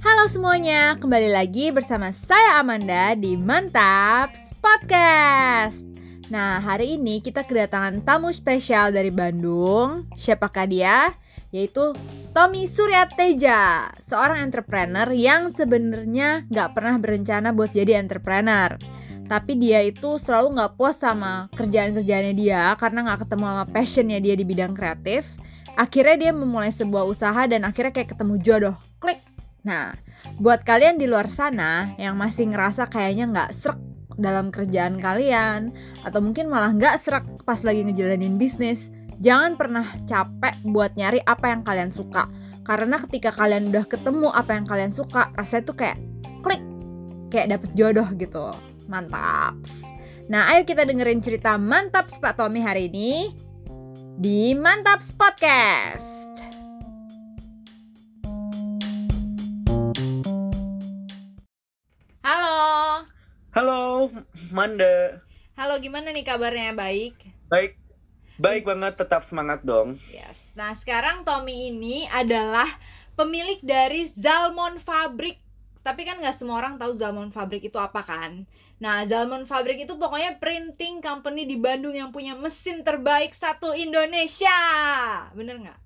Halo semuanya, kembali lagi bersama saya Amanda di Mantaps Podcast. Nah, hari ini kita kedatangan tamu spesial dari Bandung. Siapakah dia? Yaitu Tommy Suryateja, seorang entrepreneur yang sebenarnya nggak pernah berencana buat jadi entrepreneur. Tapi dia itu selalu nggak puas sama kerjaan-kerjaannya dia karena nggak ketemu sama passionnya dia di bidang kreatif. Akhirnya dia memulai sebuah usaha dan akhirnya kayak ketemu jodoh. Klik. Nah, buat kalian di luar sana yang masih ngerasa kayaknya nggak serak dalam kerjaan kalian atau mungkin malah nggak serak pas lagi ngejalanin bisnis, jangan pernah capek buat nyari apa yang kalian suka. Karena ketika kalian udah ketemu apa yang kalian suka, rasanya tuh kayak klik, kayak dapet jodoh gitu. Mantap. Nah, ayo kita dengerin cerita mantap Pak Tommy hari ini di Mantaps Podcast. Halo. Halo, Manda. Halo, gimana nih kabarnya? Baik? Baik, baik banget. Tetap semangat dong. Yes. Nah, sekarang Tommy ini adalah pemilik dari Zalmon Fabrik. Tapi kan nggak semua orang tahu Zalmon Fabrik itu apa kan? Nah, Zalmon Fabrik itu pokoknya printing company di Bandung yang punya mesin terbaik satu Indonesia. Bener nggak?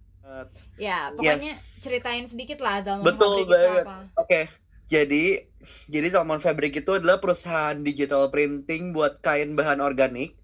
Ya, pokoknya Yes. ceritain sedikit lah Zalmon Betul Fabrik itu banget. apa. Oke, jadi jadi Salmon Fabric itu adalah perusahaan digital printing buat kain bahan organik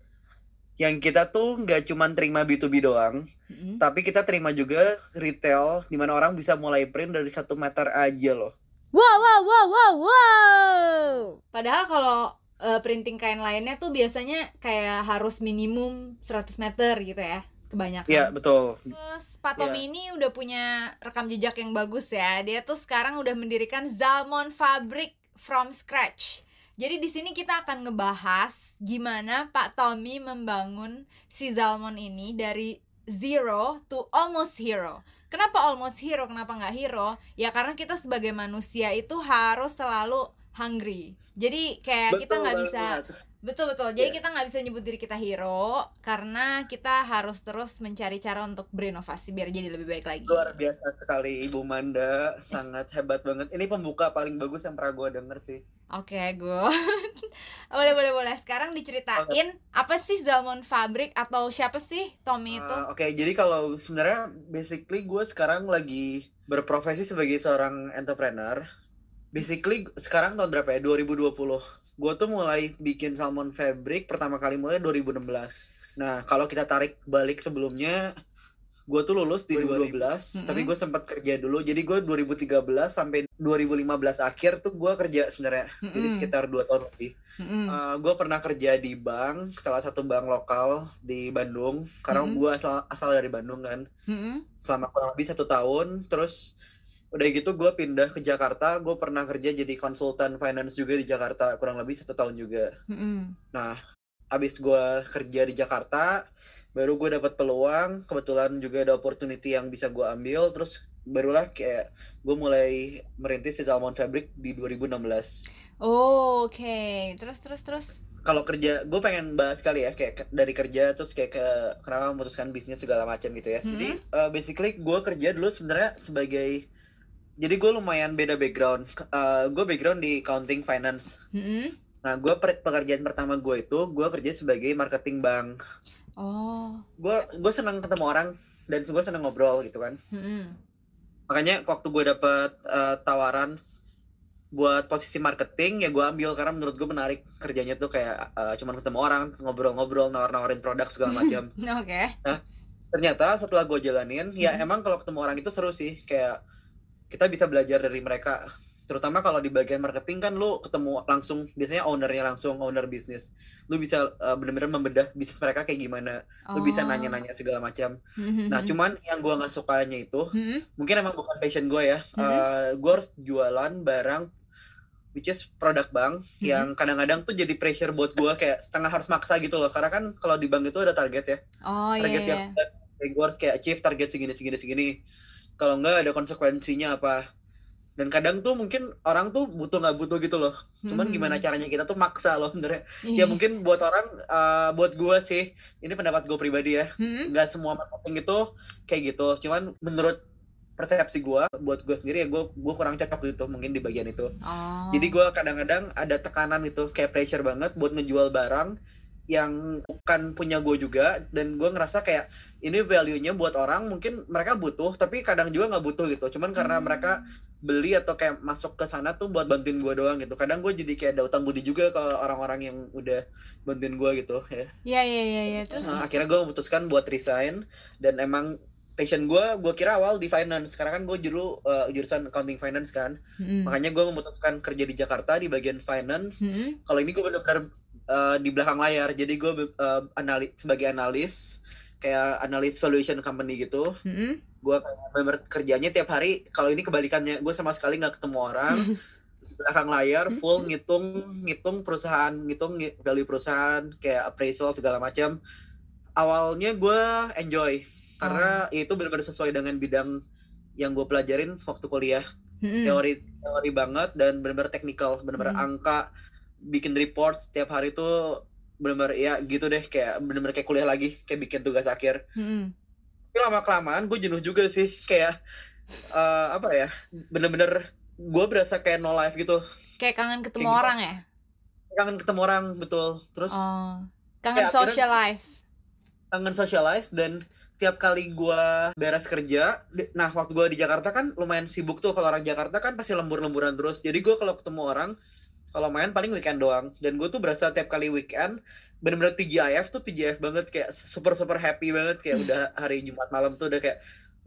yang kita tuh nggak cuma terima B2B doang, Mm-mm. tapi kita terima juga retail di mana orang bisa mulai print dari satu meter aja loh. Wow, wow, wow, wow, wow. Padahal kalau eh, printing kain lainnya tuh biasanya kayak harus minimum 100 meter gitu ya, kebanyakan. Iya betul. Terus Pak Tommy ini udah punya rekam jejak yang bagus ya. Dia tuh sekarang udah mendirikan Zalmon Fabrik from scratch. Jadi di sini kita akan ngebahas gimana Pak Tommy membangun si Zalmon ini dari zero to almost hero. Kenapa almost hero? Kenapa nggak hero? Ya karena kita sebagai manusia itu harus selalu hungry. Jadi kayak kita Betul nggak bisa banget. Betul betul. Jadi Iya. kita nggak bisa nyebut diri kita hero karena kita harus terus mencari cara untuk berinovasi biar jadi lebih baik lagi. Luar biasa sekali Ibu Manda, sangat hebat banget. Ini pembuka paling bagus yang pernah gue denger sih. Oke, good. boleh boleh boleh. Sekarang diceritain apa sih Zalmon Fabrik atau siapa sih Tommy itu? Uh, Oke, jadi kalau sebenarnya basically gue sekarang lagi berprofesi sebagai seorang entrepreneur. Basically sekarang tahun berapa ya? 2020. Gue tuh mulai bikin Salmon Fabric pertama kali mulai 2016. Nah, kalau kita tarik balik sebelumnya gue tuh lulus di 2012, Mm-mm. tapi gue sempat kerja dulu. Jadi gue 2013 sampai 2015 akhir tuh gue kerja sebenarnya. Jadi Mm-mm. sekitar 2 tahun lebih. Mm-mm. gue pernah kerja di bank, salah satu bank lokal di Bandung. Karena Mhm. gue asal asal dari Bandung kan, Mm-mm. selama kurang lebih satu tahun. Terus udah gitu gue pindah ke Jakarta. Gue pernah kerja jadi konsultan finance juga di Jakarta, kurang lebih satu tahun juga. Mm-mm. Abis gue kerja di Jakarta, baru gue dapat peluang. Kebetulan juga ada opportunity yang bisa gue ambil. Terus barulah kayak gue mulai merintis si Salmon Fabric di 2016. Oh, oke. Terus terus terus. kalau kerja gue pengen bahas kali ya kayak dari kerja terus kayak ke kenapa memutuskan bisnis segala macam gitu ya Mhm. jadi uh, basically gue kerja dulu sebenarnya sebagai jadi gue lumayan beda background Uh, gue background di accounting finance Mm-mm. nah gue pekerjaan pertama gue itu gue kerja sebagai marketing bank Oh. gue gue senang ketemu orang dan gue senang ngobrol gitu kan Mm-mm. makanya waktu gue dapet uh, tawaran buat posisi marketing ya gue ambil karena menurut gue menarik kerjanya tuh kayak uh, cuman ketemu orang ngobrol-ngobrol nawar-nawarin produk segala macam Oke. ternyata setelah gue jalanin ya Mhm. emang kalau ketemu orang itu seru sih kayak kita bisa belajar dari mereka terutama kalau di bagian marketing kan lu ketemu langsung biasanya ownernya langsung owner bisnis lu bisa uh, bener-bener membedah bisnis mereka kayak gimana lu bisa Oh. nanya-nanya segala macam Mm-mm. nah cuman yang gua nggak sukanya itu Mm-mm. mungkin emang bukan passion gue ya Mhm. gue harus jualan barang which is produk bank Mhm. yang kadang-kadang tuh jadi pressure buat gue kayak setengah harus maksa gitu loh karena kan kalau di bank itu ada target ya Oh iya. target iya. yang kayak gue harus kayak achieve target segini segini segini kalau enggak ada konsekuensinya apa dan kadang tuh mungkin orang tuh butuh nggak butuh gitu loh cuman Mhm. gimana caranya kita tuh maksa loh sebenarnya Iya. ya mungkin buat orang eh, buat gue sih ini pendapat gue pribadi ya Mm-mm. nggak semua marketing itu kayak gitu cuman menurut persepsi gue buat gue sendiri ya gue gue kurang cocok gitu mungkin di bagian itu Oh. jadi gue kadang-kadang ada tekanan itu kayak pressure banget buat ngejual barang yang bukan punya gue juga dan gue ngerasa kayak ini value-nya buat orang mungkin mereka butuh tapi kadang juga nggak butuh gitu cuman karena Hmm. mereka beli atau kayak masuk ke sana tuh buat bantuin gue doang gitu kadang gue jadi kayak ada utang budi juga ke orang-orang yang udah bantuin gue gitu ya Iya iya iya iya. Terus Nah, akhirnya gue memutuskan buat resign dan emang passion gue gue kira awal di finance sekarang kan gue dulu uh, jurusan accounting finance kan Mm-mm. makanya gue memutuskan kerja di Jakarta di bagian finance Mm-mm. kalau ini gue benar-benar uh, di belakang layar jadi gue uh, anali sebagai analis kayak analis valuation company gitu Mm-mm. gue benar kerjanya tiap hari kalau ini kebalikannya gue sama sekali nggak ketemu orang di belakang layar full ngitung ngitung perusahaan ngitung ngi- value perusahaan kayak appraisal segala macam awalnya gue enjoy karena itu benar-benar sesuai dengan bidang yang gue pelajarin waktu kuliah Mm-mm. teori teori banget dan benar-benar teknikal benar-benar Hmm. angka bikin report setiap hari tuh benar-benar ya gitu deh kayak benar-benar kayak kuliah lagi kayak bikin tugas akhir Mm-mm. tapi lama kelamaan gue jenuh juga sih kayak eh, apa ya bener-bener gue berasa kayak no life gitu Kayak kangen ketemu Kayak gitu. orang ya? kangen ketemu orang betul terus Oh. Kangen Ya, social life. kangen socialize dan tiap kali gue beres kerja nah waktu gue di Jakarta kan lumayan sibuk tuh kalau orang Jakarta kan pasti lembur-lemburan terus jadi gue kalau ketemu orang kalau main paling weekend doang dan gue tuh berasa tiap kali weekend bener-bener TGIF tuh TGIF banget kayak super super happy banget kayak udah hari Jumat malam tuh udah kayak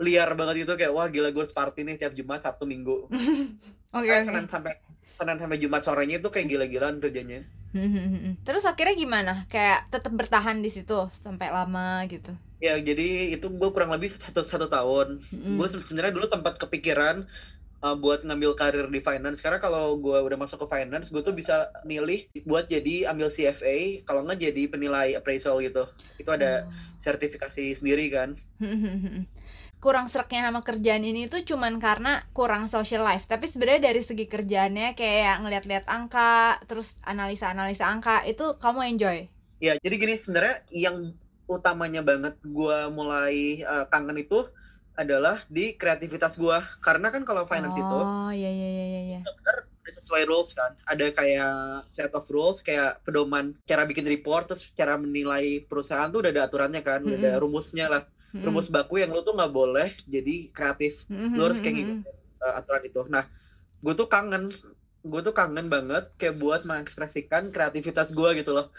liar banget gitu kayak wah gila gue party nih tiap Jumat Sabtu Minggu Oke oke. Senin sampai Senin sampai Jumat sorenya itu kayak gila-gilaan kerjanya Mhm. Terus akhirnya gimana? Kayak tetap bertahan di situ sampai lama gitu. ya jadi itu gue kurang lebih satu satu tahun Mm-mm. gue sebenarnya dulu sempat kepikiran uh, buat ngambil karir di finance. Karena kalau gue udah masuk ke finance gue tuh bisa milih buat jadi ambil CFA kalau nggak jadi penilai appraisal gitu. Itu ada sertifikasi sendiri kan. Hmm. kurang sereknya sama kerjaan ini tuh cuman karena kurang social life. Tapi sebenarnya dari segi kerjaannya kayak ngeliat-liat angka terus analisa-analisa angka itu kamu enjoy? Ya jadi gini sebenarnya yang utamanya banget gue mulai uh, kangen itu adalah di kreativitas gue karena kan kalau finance itu oh iya iya iya iya iya. udah sesuai rules kan. Ada kayak set of rules kayak pedoman cara bikin report terus cara menilai perusahaan tuh udah ada aturannya kan udah ada rumusnya lah. Mm-mm. rumus baku yang lu tuh nggak boleh jadi kreatif. Mhm, lu harus kayak ngikutin uh, aturan itu. Nah gue tuh kangen gue tuh kangen banget kayak buat mengekspresikan kreativitas gue gitu loh.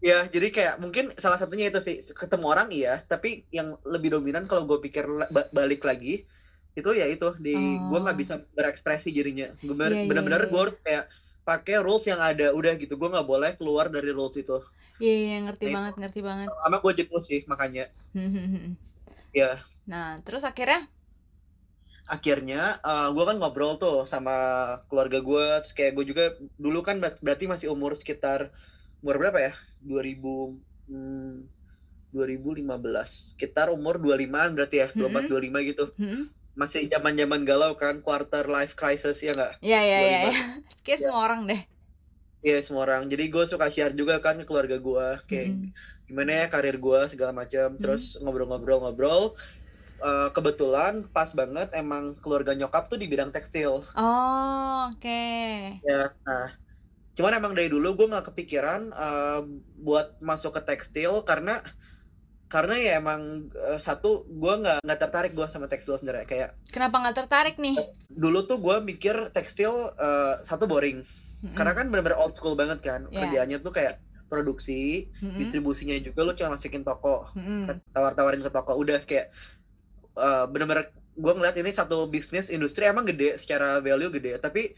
Ya jadi kayak mungkin salah satunya itu sih ketemu orang iya tapi yang lebih dominan kalau gue pikir ba- balik lagi itu ya itu di gue nggak Oh. bisa berekspresi jadinya. Gue bener- Iya, iya, bener-bener iya, gue harus kayak pakai rules yang ada udah gitu gue nggak boleh keluar dari rules itu. Iya iya ngerti Nah, banget ngerti banget. sama gue jenuh sih makanya. Ya nah terus akhirnya? Akhirnya gue kan ngobrol tuh sama keluarga gue terus kayak gue juga dulu kan ber- berarti masih umur sekitar umur berapa ya? 2000 hmm, 2015 sekitar umur 25an berarti ya? 24 25 gitu? Mhm. masih zaman-zaman galau kan? Quarter life crisis ya nggak? Iya iya iya 25. kayak Ya. semua orang deh. Iya semua orang. Jadi gue suka share juga kan ke keluarga gue kayak Mhm. gimana ya karir gue segala macam terus ngobrol-ngobrol-ngobrol. Eh, kebetulan pas banget emang keluarga nyokap tuh di bidang tekstil. Oh oke. Ya nah cuman emang dari dulu gue nggak kepikiran eh, buat masuk ke tekstil karena karena ya emang eh, satu gue nggak nggak tertarik gue sama tekstil sebenarnya kayak kenapa nggak tertarik nih dulu tuh gue mikir tekstil eh, satu boring Mhm. karena kan benar-benar old school banget kan Iya. kerjaannya tuh kayak produksi Mhm. distribusinya juga lu cuma masukin toko Mhm. tawar-tawarin ke toko udah kayak eh, bener-bener gue ngeliat ini satu bisnis industri emang gede secara value gede tapi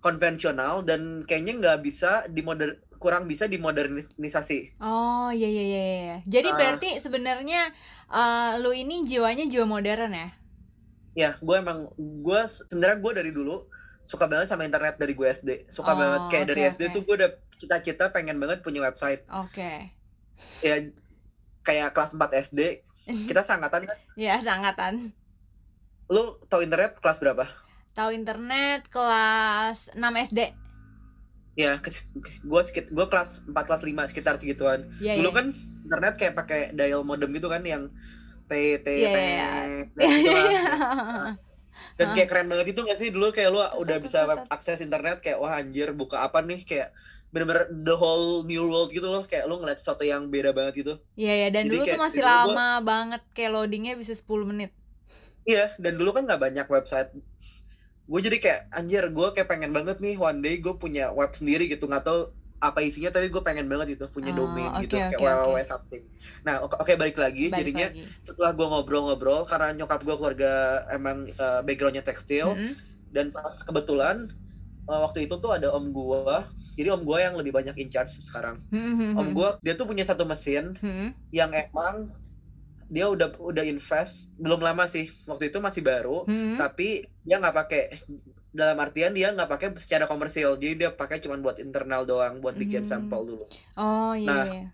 konvensional dan kayaknya nggak bisa dimoder kurang bisa dimodernisasi Oh iya iya iya iya. Jadi Ah. berarti sebenarnya eh, lu ini jiwanya jiwa modern ya? ya gue emang gue sebenarnya gue dari dulu suka banget sama internet dari gue SD suka Oh, banget kayak dari oke, SD oke. tuh gue udah cita-cita pengen banget punya website Oke. ya kayak kelas 4 SD kita sangatan kan Ya sangatan. lu tau internet kelas berapa tahu internet kelas 6 SD. Ya, gue sekit gue kelas 4 kelas 5 sekitar segituan. Iya, Dulu iya. kan internet kayak pakai dial modem gitu kan yang T T T gitu. Dan kayak keren banget itu gak sih dulu kayak lu udah bisa akses internet kayak wah anjir buka apa nih kayak bener-bener the whole new world gitu loh kayak lu ngeliat sesuatu yang beda banget gitu. Iya ya dan Jadi dulu tuh kayak masih dulu gua- lama banget kayak loadingnya bisa 10 menit. Iya, dan dulu kan nggak banyak website. Gue jadi kayak anjir, gue kayak pengen banget nih one day gue punya web sendiri gitu, nggak tahu apa isinya tapi gue pengen banget itu punya Oh, domain oke, gitu kayak oke, www oke. something. Nah oke oke, balik lagi, Balik jadinya lagi. setelah gue ngobrol-ngobrol karena nyokap gue keluarga emang uh, backgroundnya tekstil Mm-mm. dan pas kebetulan uh, waktu itu tuh ada om gue, jadi om gue yang lebih banyak in charge sekarang. Mm-mm. Om gue dia tuh punya satu mesin Mm-mm. yang emang dia udah udah invest belum lama sih waktu itu masih baru Mm-mm. tapi dia nggak pakai dalam artian dia nggak pakai secara komersial jadi dia pakai cuma buat internal doang buat bikin Hmm. sampel dulu Oh iya. Nah, iya.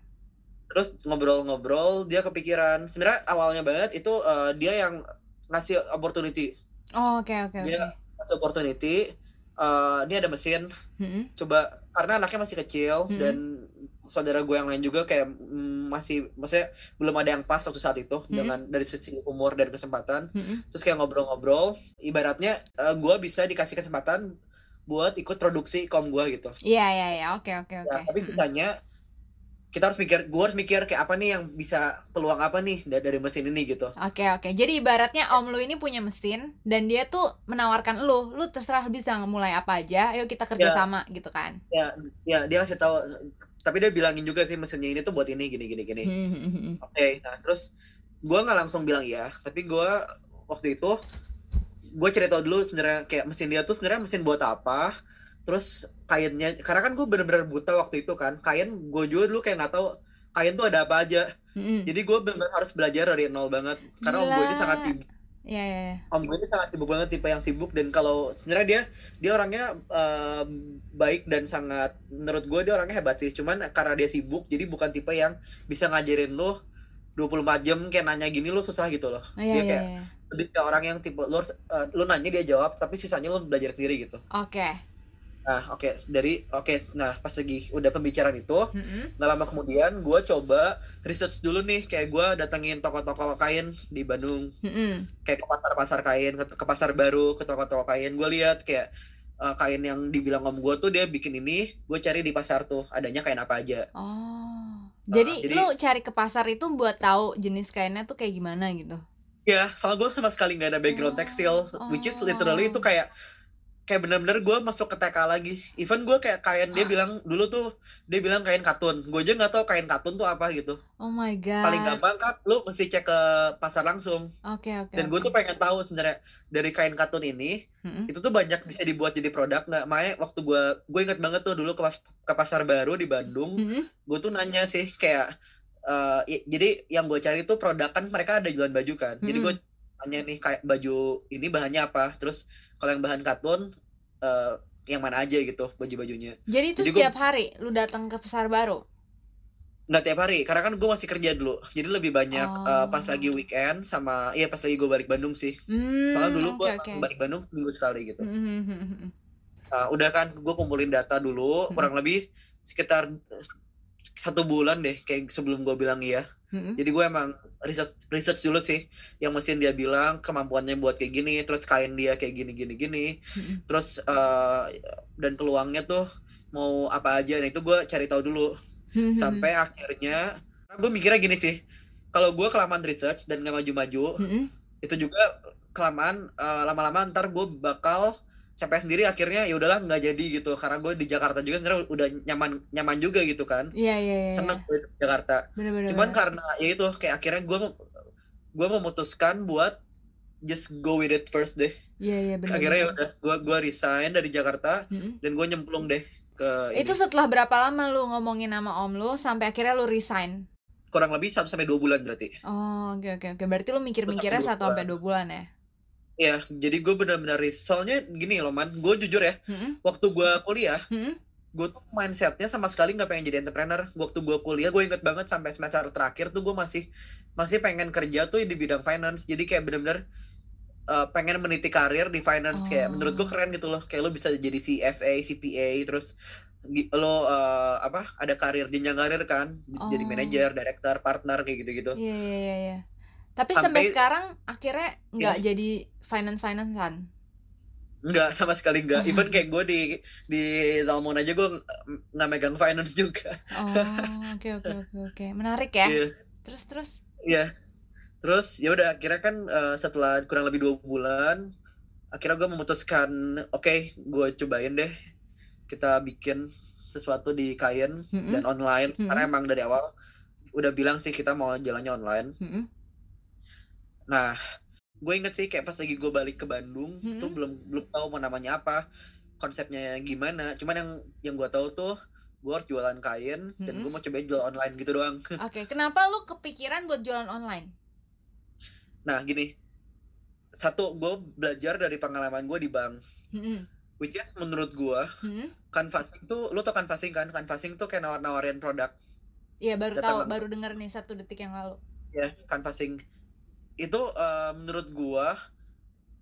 terus ngobrol-ngobrol dia kepikiran sebenarnya awalnya banget itu eh, dia yang ngasih opportunity Oh oke oke oke. Dia- ngasih opportunity eh, dia ada mesin Mm-mm. coba karena anaknya masih kecil Mm-mm. dan saudara gue yang lain juga kayak mm, masih maksudnya belum ada yang pas waktu saat itu Mm-mm. dengan dari sisi umur dan kesempatan Mm-mm. terus kayak ngobrol-ngobrol ibaratnya eh, gue bisa dikasih kesempatan buat ikut produksi kom gue gitu Iya iya iya oke oke oke. Ya, tapi Mm-mm. sisanya kita harus mikir gue harus mikir kayak apa nih yang bisa peluang apa nih da- dari mesin ini gitu Oke oke. Jadi ibaratnya om lu ini punya mesin dan dia tuh menawarkan lu, lu terserah bisa mulai apa aja. Ayo kita kerja sama gitu kan. ya ya dia kasih tahu tapi dia bilangin juga sih mesinnya ini tuh buat ini gini gini gini Hmm. oke nah terus gue nggak langsung bilang iya tapi gue waktu itu gue cerita dulu sebenarnya kayak mesin dia tuh sebenarnya mesin buat apa terus kainnya karena kan gue bener-bener buta waktu itu kan kain gue juga dulu kayak nggak tahu kain tuh ada apa aja Mm-mm. jadi gue bener-bener harus belajar dari nol banget karena om gue ini Gila. sangat sibuk Iya iya. iya. om gue ini sangat sibuk banget tipe yang sibuk dan kalau sebenarnya dia dia orangnya eh, baik dan sangat menurut gue dia orangnya hebat sih cuman karena dia sibuk jadi bukan tipe yang bisa ngajarin lo 24 jam kayak nanya gini lo susah gitu loh Oh, iya dia iya. kayak iya. lebih ke orang yang tipe lo eh, lo nanya dia jawab tapi sisanya lo belajar sendiri gitu Oke. Nah oke dari oke nah pas lagi udah pembicaraan itu Mm-mm. nggak lama kemudian gue coba research dulu nih kayak gue datengin toko-toko kain di Bandung Mm-mm. kayak ke pasar-pasar kain ke, ke pasar baru ke toko-toko kain gue lihat kayak uh, kain yang dibilang om gue tuh dia bikin ini gue cari di pasar tuh adanya kain apa aja Oh. Jadi, jadi- lu cari ke pasar itu buat tahu jenis kainnya tuh kayak gimana gitu. ya soalnya gue sama sekali nggak ada background Oh, tekstil which is oh. literally itu kayak kayak bener-bener gue masuk ke TK lagi even gue kayak kain dia bilang dulu tuh dia bilang kain katun gue aja nggak tahu kain katun tuh apa gitu Oh my god. paling gampang kan lu mesti cek ke pasar langsung Oke oke. dan gue oke. tuh pengen tahu sebenarnya dari kain katun ini Mm-mm. itu tuh banyak bisa dibuat jadi produk nggak makanya waktu gue gue inget banget tuh dulu ke, pas- ke pasar baru di Bandung Mm-mm. gue tuh nanya sih kayak i- jadi yang gue cari tuh produk kan mereka ada jualan baju kan jadi gue tanya nih kayak baju ini bahannya apa terus kalau yang bahan katun eh, yang mana aja gitu baju-bajunya Jadi itu Jadi gua- setiap hari lu datang ke pasar baru. nggak tiap hari karena kan gue masih kerja dulu jadi lebih banyak eh, pas Oh. lagi weekend sama iya pas lagi gue balik Bandung sih Hmm, soalnya dulu gue oke, oke. balik Bandung minggu sekali gitu Mm-mm. Nah, udah kan gue kumpulin data dulu Hmm. kurang lebih sekitar satu bulan deh kayak sebelum gue bilang iya Mm-mm. jadi gue emang research research dulu sih yang mesin dia bilang kemampuannya buat kayak gini terus kain dia kayak gini gini gini Mm-mm. terus eh, dan peluangnya tuh mau apa aja nah itu gue cari tahu dulu Mm-mm. sampai akhirnya gue mikirnya gini sih kalau gue kelamaan research dan nggak maju-maju Mm-mm. itu juga kelamaan eh, lama-lama ntar gue bakal capek sendiri akhirnya ya udahlah nggak jadi gitu karena gue di Jakarta juga sebenarnya udah nyaman nyaman juga gitu kan Iya iya iya. seneng gue di Jakarta Bener-bener. cuman karena ya itu kayak akhirnya gue gue memutuskan buat just go with it first deh Iya iya bener. akhirnya ya udah gue gue resign dari Jakarta Mm-mm. dan gue nyemplung deh ke Itu ini. setelah berapa lama lu ngomongin sama om lu sampai akhirnya lu resign? kurang lebih 1 sampai dua bulan berarti Oh, oke oke oke. Berarti lu mikir-mikirnya Satu, satu sampai dua bulan ya? Ya jadi gue benar-benar soalnya gini loh man gue jujur ya Mm-mm. waktu gue kuliah Mm-mm. gue tuh mindsetnya sama sekali nggak pengen jadi entrepreneur waktu gue kuliah gue inget banget sampai semester terakhir tuh gue masih masih pengen kerja tuh di bidang finance jadi kayak bener-bener uh, pengen meniti karir di finance kayak menurut gue Oh. keren gitu loh kayak lo bisa jadi CFA CPA terus lo uh, apa ada karir jenjang karir kan jadi Oh. manajer director partner kayak gitu-gitu Iya iya iya iya. Tapi sampai sampai sekarang akhirnya nggak ya jadi finance financean. Enggak, sama sekali enggak. Even kayak gue di di Zalmon aja gue nggak megang finance juga. Oh, oke oke oke oke. Menarik ya. Iya, Terus terus. iya. Terus ya udah, akhirnya kan eh, setelah kurang lebih dua bulan, akhirnya gue memutuskan, oke, gue cobain deh, kita bikin sesuatu di Kain Mm-mm, dan online. Karena mm-mm, emang dari awal udah bilang sih kita mau jalannya online. mm-mm, Nah, gue inget sih kayak pas lagi gue balik ke Bandung, tuh mm-mm, belum belum tahu mau namanya apa, konsepnya gimana. Cuman yang yang gue tahu tuh gue harus jualan kain dan gue mau cobain jual online gitu doang. Oke, kenapa lu kepikiran buat jualan online? Nah, gini, satu gue belajar dari pengalaman gue di bank, Mm-mm, which is menurut gue mm-mm. canvassing tuh, lu tau canvassing kan? Canvassing tuh kayak nawar-nawarin produk Iya baru tahu, baru denger nih satu detik yang lalu. Ya, canvassing itu eh, menurut gue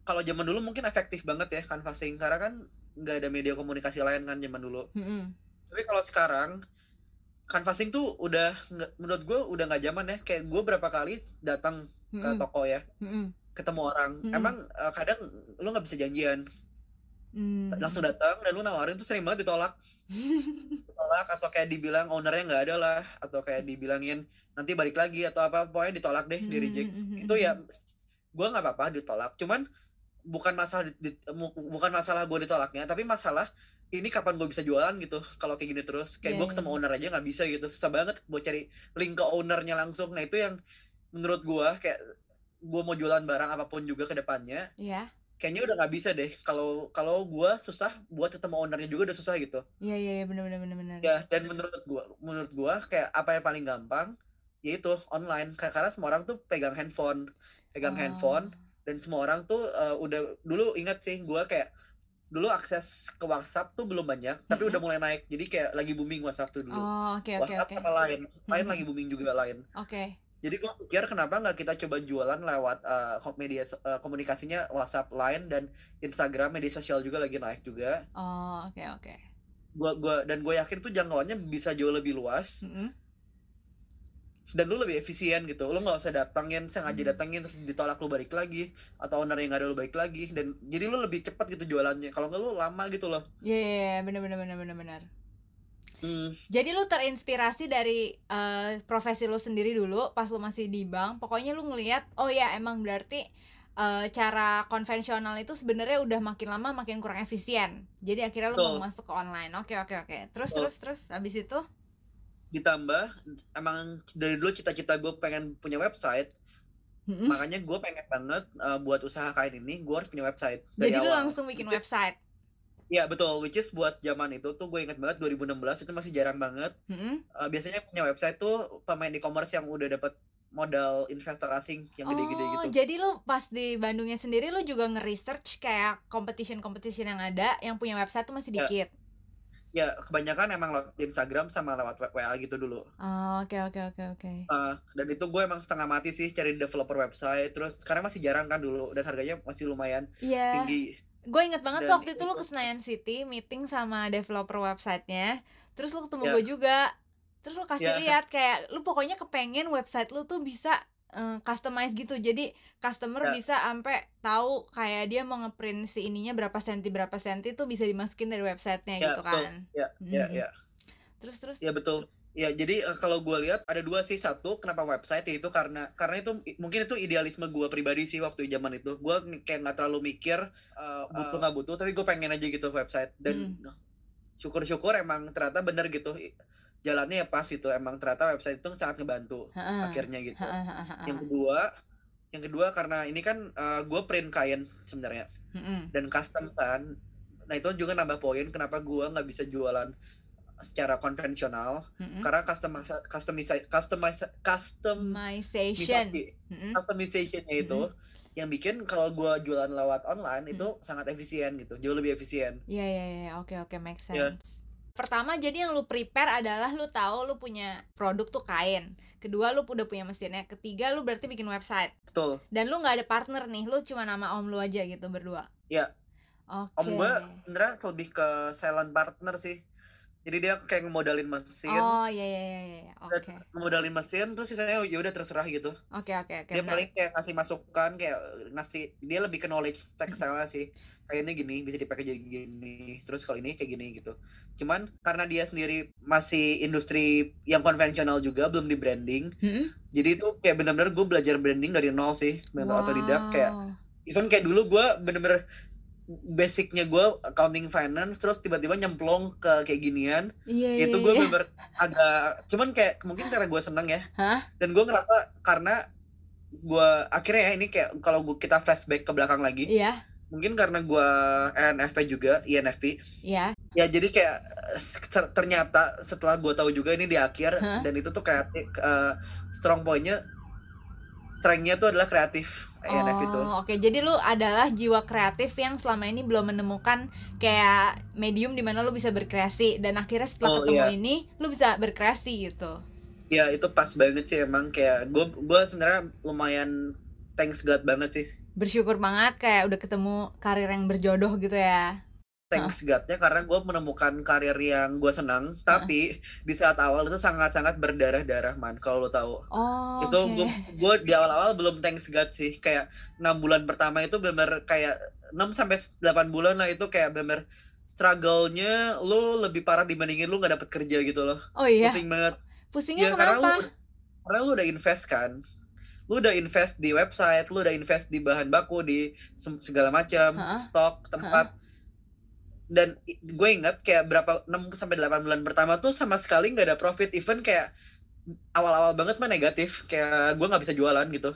kalau zaman dulu mungkin efektif banget ya canvassing karena kan nggak ada media komunikasi lain kan zaman dulu. Mm-mm, Tapi kalau sekarang canvassing tuh udah menurut gue udah nggak zaman ya. Kayak gue berapa kali datang ke mm-mm, toko ya, mm-mm, ketemu orang. mm-mm, Emang eh, kadang lu nggak bisa janjian, mm. langsung datang dan lu nawarin tuh sering banget ditolak, ditolak atau kayak dibilang ownernya nggak ada lah, atau kayak dibilangin nanti balik lagi atau apa, pokoknya ditolak deh, di reject. Mm-mm, Itu ya gue nggak apa-apa ditolak, cuman bukan masalah di- bukan masalah gue ditolaknya, tapi masalah ini kapan gue bisa jualan gitu kalau kayak gini terus kayak Iya, gue iya, ketemu iya. owner aja nggak bisa gitu susah banget buat cari link ke ownernya langsung nah itu yang menurut gue kayak gue mau jualan barang apa pun juga ke depannya Iya, kayaknya udah nggak bisa deh kalau kalau gue susah buat ketemu ownernya juga udah susah gitu iya iya iya, benar benar benar benar. ya dan menurut gue menurut gue kayak apa yang paling gampang yaitu online Ka- karena semua orang tuh pegang handphone pegang Oh, handphone dan semua orang tuh uh, udah dulu ingat sih gue kayak dulu akses ke WhatsApp tuh belum banyak tapi udah Mm-mm. mulai naik jadi kayak lagi booming WhatsApp tuh dulu Oh, oke oke WhatsApp oke. sama lain lain Mm-mm. lagi booming juga lain Oke. Jadi gue pikir kenapa nggak kita coba jualan lewat uh, media uh, komunikasinya WhatsApp lain dan Instagram media sosial juga lagi naik juga Oh, oke oke. gua gua dan gue yakin tuh jangkauannya bisa jauh lebih luas Mm-mm. dan lu lebih efisien gitu lu nggak usah datangin sengaja Hmm. datangin terus ditolak lu balik lagi atau owner yang nggak ada lu balik lagi dan jadi lu lebih cepat gitu jualannya kalau nggak lu lama gitu loh Iya iya iya, benar benar benar benar benar. Hmm, Jadi lu terinspirasi dari eh, profesi lu sendiri dulu pas lu masih di bank. Pokoknya lu ngelihat oh ya emang berarti eh, cara konvensional itu sebenarnya udah makin lama makin kurang efisien. Jadi akhirnya lu mau Betul. masuk ke online. Oke oke oke. Terus Betul. terus terus habis itu ditambah emang dari dulu cita-cita gue pengen punya website Mm-mm. makanya gue pengen banget uh, buat usaha kain ini gue harus punya website dari Jadi lu awal langsung bikin website. Iya betul, which is buat zaman itu tuh gue inget banget 2016 itu masih jarang banget. Mm-mm. Uh, biasanya punya website tuh pemain e-commerce yang udah dapat modal investor asing yang gede-gede Oh, gitu. jadi lu pas di Bandungnya sendiri lu juga nge-research kayak competition-competition yang ada yang punya website tuh masih Ya. dikit. Ya kebanyakan emang lewat Instagram sama lewat WA gitu dulu. Oh, oke oke oke oke. Uh, dan itu gue emang setengah mati sih cari developer website. Terus sekarang masih jarang kan dulu dan harganya masih lumayan Iya. tinggi. Gue inget banget tuh Dan waktu itu lu itu- ke Senayan City meeting sama developer websitenya Terus lu ketemu Ya. gue juga Terus lu kasih Ya. lihat kayak lu pokoknya kepengen website lu tuh bisa eh, customize gitu Jadi customer Ya. bisa sampai tahu kayak dia mau ngeprint si ininya berapa senti berapa senti tuh bisa dimasukin dari websitenya Ya, gitu betul. kan Ya, ya, Mhm. ya. Terus terus Ya betul. Ya jadi eh, kalau gue lihat ada dua sih. Satu kenapa website? Yaitu karena karena itu mungkin itu idealisme gue pribadi sih waktu zaman itu. Gue kayak nggak terlalu mikir eh, butuh. nggak butuh tapi gue pengen aja gitu website. Dan syukur-syukur emang ternyata bener gitu. Jalannya ya pas itu. Emang ternyata website itu sangat ngebantu Ha-ha. akhirnya gitu. Ha-ha-ha-ha. Yang kedua yang kedua karena ini kan gue print kain sebenarnya. Mm-mm. dan custom kan. Nah itu juga nambah poin kenapa gue nggak bisa jualan secara konvensional Mm-mm. karena customize customize customize Customization. Customizationnya itu yang bikin kalau gua jualan lewat online itu sangat efisien gitu jauh lebih efisien. Iya iya iya oke oke make sense. Ya. Pertama jadi yang lu prepare adalah lu tahu lu punya produk tuh kain. kedua lu udah punya mesinnya ketiga lu berarti bikin website. Betul. Dan lu nggak ada partner nih lu cuma nama om lu aja gitu berdua. Iya. oke. om gue sebenarnya lebih ke silent partner sih jadi dia kayak ngemodalin mesin. Oh iya iya iya iya oke. ngemodalin mesin terus sisanya ya udah terserah gitu. Oke oke oke dia menarik. paling kayak ngasih masukan kayak ngasih dia lebih ke knowledge textile sih. Kayak ini gini bisa dipakai jadi gini terus kalau ini kayak gini gitu. Cuman karena dia sendiri masih industri yang konvensional juga belum di branding Mm-mm. jadi itu kayak benar-benar gue belajar branding dari nol sih benar otodidak kayak Wow. even kayak dulu gue bener-bener basicnya gue accounting finance terus tiba-tiba nyemplung ke kayak ginian. Iya itu iya, gue iya. bener agak cuman kayak mungkin karena gue seneng ya. Hah? dan gue ngerasa karena gue akhirnya ya ini kayak kalau gua- kita flashback ke belakang lagi. Iya. Mungkin karena gue ENFP juga INFP iya. Ya jadi kayak ter- ternyata setelah gue tahu juga ini di akhir Hah? dan itu tuh kreatif eh, strong pointnya strengthnya tuh adalah kreatif INFP itu Oh, oke. Jadi lu adalah jiwa kreatif yang selama ini belum menemukan kayak medium di mana lu bisa berkreasi dan akhirnya setelah Oh, ketemu iya. ini lu bisa berkreasi gitu. Ya itu pas banget sih emang kayak gue gue sebenarnya lumayan thanks God banget sih Bersyukur banget kayak udah ketemu karir yang berjodoh gitu ya. Thanks God-nya karena gue menemukan karir yang gue senang tapi di saat awal itu sangat-sangat berdarah-darah man kalau lo tahu. Oh, itu oke. gue di awal-awal belum thanks God sih kayak enam bulan pertama itu bener kayak 6 sampai 8 bulan lah itu kayak bener struggle-nya lo lebih parah dibandingin lo nggak dapet kerja gitu loh. Oh iya. pusing banget. Pusingnya ya karena kenapa? lu karena lu udah invest kan. Lu udah invest di website lu udah invest di bahan baku di segala macam stok tempat dan gue ingat kayak berapa 6 sampai 8 bulan pertama tuh sama sekali nggak ada profit. Even kayak awal-awal banget mah negatif. Kayak gue nggak bisa jualan gitu